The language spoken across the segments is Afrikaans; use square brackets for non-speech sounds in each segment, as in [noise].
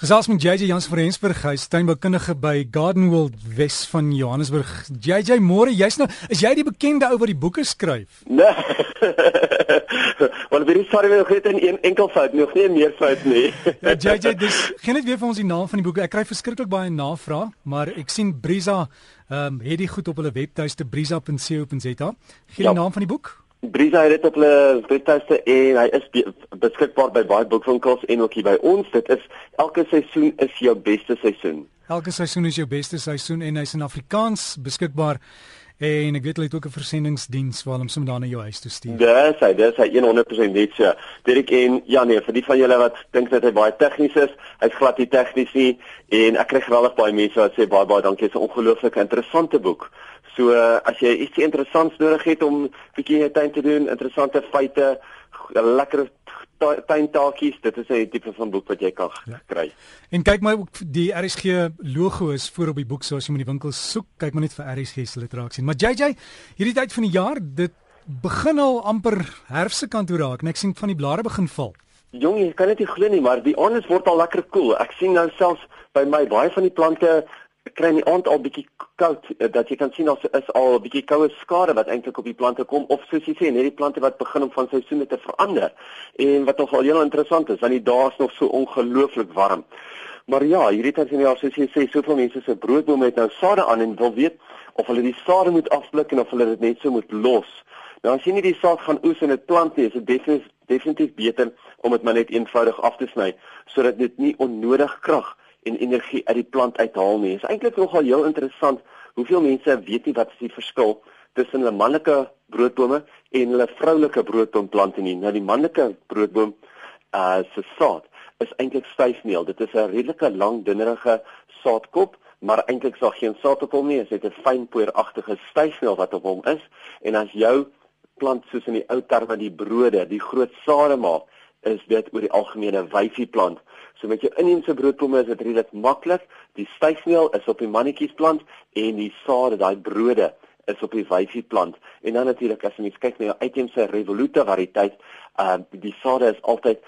Gesels met JJ Jans van Rensburg, hy is tuinboukundige by Garden World Wes van Johannesburg. JJ, môre, jy's nou, is jy die bekende ou wat die boeke skryf? Nee. [laughs] Want vir die sorry nog net 'n enkel fout, nog nie meer fout nie. [laughs] ja, JJ, dis geen net weer vir ons die naam van die boeke. Ek kry verskriklik baie navrae, maar ek sien Brisa ehm um, het dit goed op hulle webtuiste brisa.co.za. Gee die ja. naam van die boek? Brisa het dit op hulle webtuiste en hy is beskikbaar by baie boekwinkels en ook hier by ons. Dit is elke seisoen is jou beste seisoen. Elke seisoen is jou beste seisoen en hy's in Afrikaans beskikbaar. En ek weet hulle het ook 'n versendingsdiens waar hulle hom sommer daar na jou huis toe stuur. Dis hy, dis hy 100% net so. Dirk en ja nee, vir die van julle wat dink dat hy baie tegnies is, hy's glad nie tegnies nie en ek kry geweldig baie mense wat sê baie baie dankie, dit is 'n ongelooflik interessante boek. So as jy iets interessants nodig het om bietjie jou tuin te doen, interessante feite, lekker tuintaakies, dit is 'n tipe van boek wat jy kan ja. kry. En kyk my ook die RSG logo is voor op die boek so as jy moet die winkel soek, kyk maar net vir RSG se literaat sien. Maar JJ, hierdie tyd van die jaar, dit begin al amper herfse kant toe raak en ek sien van die blare begin val. Jong, jy kan dit nie glo nie, maar die aande word al lekker koel. Cool. Ek sien nou selfs by my baie van die plante kry in die aand al bietjie koud eh, dat jy kan sien daar is al 'n bietjie koue skade wat eintlik op die plante kom of soos jy sê net die plante wat begin om van seisoene te verander en wat nogal heel interessant is want die dae is nog so ongelooflik warm. Maar ja, hierdie tyd van die jaar soos jy sê, soveel mense se broodbome het nou sade aan en wil weet of hulle die sade moet afblik en of hulle dit net so moet los. Nou as jy nie die saad gaan oes en dit plant nie, is dit definitief definitief beter om dit maar net eenvoudig af te sny sodat dit nie onnodig krag en energie uit die plant uithaal nie. Dit is eintlik nogal heel interessant hoeveel mense weet nie wat is die verskil tussen 'n manlike broodbome en 'n vroulike broodboomplante nie. Nou die manlike broodboom uh se saad is eintlik styfmeel. Dit is 'n redelike lang dunnerige saadkop, maar eintlik is daar geen saad op hom nie. Dit is 'n fyn poeieragtige styfmeel wat op hom is en as jou plant soos in die ou terme die brode, die groot sade maak, is dit oor die algemene wyfie plant. So met jou inheemse broodbome is dit redelik maklik. Die styfmeel is op die mannetjies plant en die sade, daai brode is op die wyfie plant. En dan natuurlik as jy kyk na jou uitheemse revoluta variëteit, uh die sade is altyd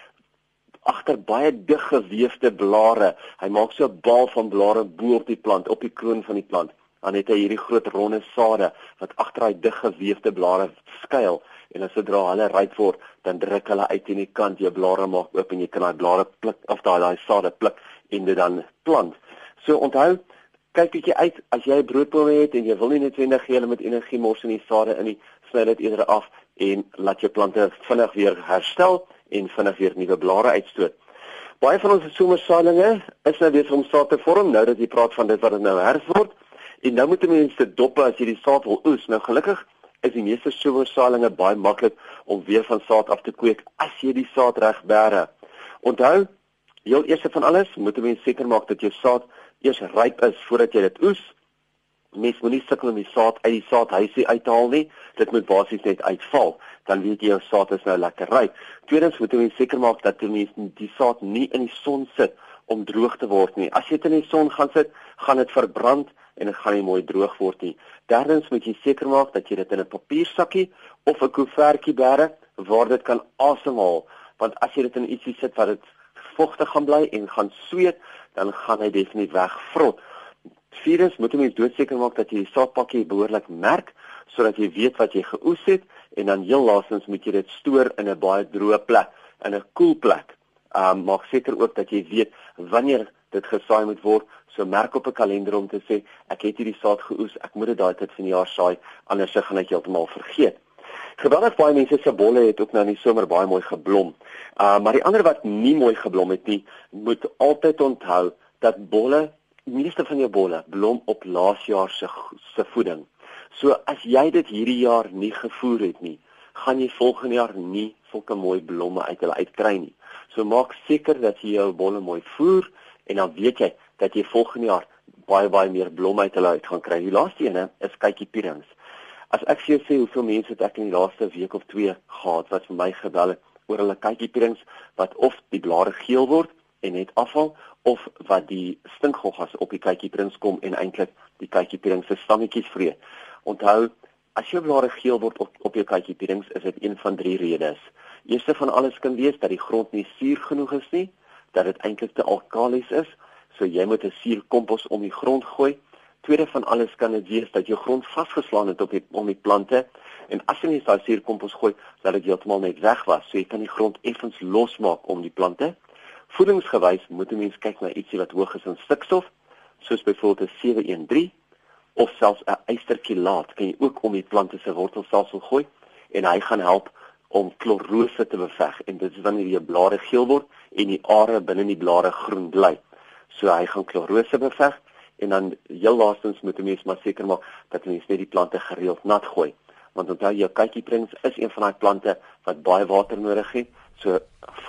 agter baie dig gewefte blare. Hy maak so 'n bal van blare bo op die plant, op die kroon van die plant. Dan het hy hierdie groot ronde sade wat agter daai dig gewefte blare skuil en as sodra hulle ryp word, dan druk hulle uit in die kant, jou blare maak oop en jy kan daai blare pluk of daai daai sade pluk en dit dan plant. So onthou, kyk bietjie uit as jy 'n broodboom het en jy wil nie noodwendig gee hulle met energie mors in die sade in nie, sny dit eerder af en laat jou plante vinnig weer herstel en vinnig weer nuwe blare uitstoot. Baie van ons somersaailinge is nou besig om saad te vorm nou dat jy praat van dit wat dit nou herfs word. En nou moet mense dop as jy die saad wil oes. Nou gelukkig is die meeste somersaailinge baie maklik om weer van saad af te kweek as jy die saad reg bære. Onthou, heel eers van alles, moet jy seker maak dat jou saad eers ryp is voordat jy dit oes. Mens moenie sukkel om die saad uit die saadhuisie uit te haal nie. Dit moet basies net uitval. Dan weet jy jou saad is nou lekker ryp. Tweedens moet jy seker maak dat jy die saad nie in die son sit om droog te word nie. As jy dit in die son gaan sit, gaan dit verbrand en dit gaan nie mooi droog word nie. Derdens moet jy seker maak dat jy dit in 'n papiersakkie of 'n koevertjie bære waar dit kan asemhaal, want as jy dit in ietsie sit wat dit vogtig gaan bly en gaan sweet, dan gaan hy definitief wegvrot. Vierdens moet jy mens doodseker maak dat jy die saadpakkie behoorlik merk sodat jy weet wat jy geoes het en dan heel laastens moet jy dit stoor in 'n baie droë plek, in 'n koel plek. Um maak seker ook dat jy weet wanneer dit gesaai moet word. So merk op 'n kalender om te sê ek het hierdie saad geoes, ek moet dit daai tyd van die jaar saai, anders gaan ek heeltemal vergeet. Geweldig baie mense se bolle het ook nou in die somer baie mooi geblom. Uh maar die ander wat nie mooi geblom het nie, moet altyd onthou dat bolle, meeste van jou bolle blom op laasjaar se se voeding. So as jy dit hierdie jaar nie gevoer het nie, gaan jy volgende jaar nie sulke mooi blomme uit hulle uitkry nie. So maak seker dat jy jou bolle mooi voer en dan weet jy dat jy volgende jaar baie baie meer blomme uit hulle uit gaan kry. Die laaste ene is kykie pierings. As ek vir jou sê hoeveel mense het ek in die laaste week of 2 gehad wat vir my gebel het oor hulle kykie pierings wat of die blare geel word en net afval of wat die stinkgoggas op die kykie pierings kom en eintlik die kykie pierings se stammetjies vreet. Onthou, as jou blare geel word op, op jou kykie pierings, is dit een van drie redes. Eerste van alles kan wees dat die grond nie suur genoeg is nie. Dat dit eintlik te alkalies is, so jy moet 'n suurkompos om die grond gooi. Tweede van alles kan dit wees dat jou grond vasgeslaan het op die om die plante en as jy nie daai suurkompos gooi, dat dit heeltemal net weg was. So jy kan die grond effens losmaak om die plante. Voedingsgewys moet 'n mens kyk na ietsie wat hoog is in stikstof, soos byvoorbeeld 'n 713 of selfs 'n eysterkilaat kan jy ook om die plante se wortelstelsel gooi en hy gaan help om klorose te beveg en dit is wanneer die blare geel word en die are binne die blare groen bly. So hy gaan klorose beveg en dan heel laastens moet 'n mens maar seker maak dat mens net die plante gereeld nat gooi. Want onthou jou kykieprinks is een van daai plante wat baie water nodig het. So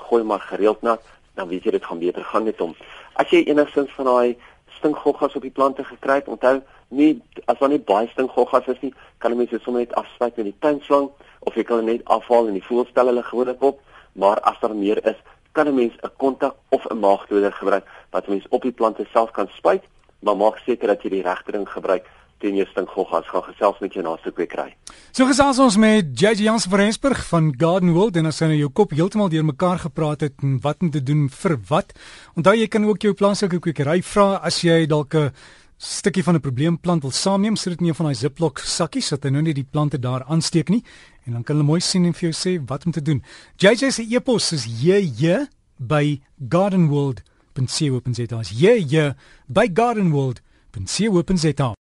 gooi maar gereeld nat, dan weet jy dit gaan beter gaan met hom. As jy enigstens van daai stinkgoggas op die plante gekry het, onthou nie as daar nie baie stinkgoggas is nie, kan jy mens dit sommer net afspuit met die tuinslang of jy kan dit net afhaal en die voelstel hulle gewoonlik op, maar as daar meer is, kan 'n mens 'n kontak of 'n maagdoder gebruik wat 'n mens op die plante self kan spuit, maar maak seker dat jy die regte ding gebruik teen jou stinkgoggas gaan gesels met jou naaste kwekery. So gesels ons met JJ Jans van Rensburg van Garden World en as hy nou jou kop heeltemal deurmekaar gepraat het en wat om te doen vir wat. Onthou jy kan ook jou plaaslike kwekery vra as jy dalk 'n stukkie van 'n probleemplant wil saamneem sodat nie een van daai Ziploc sakkies wat hy nou net die plante daar aansteek nie en dan kan hulle mooi sien en vir jou sê wat om te doen. JJ se e-pos is jj by gardenworld.co.za. Jj by gardenworld.co.za.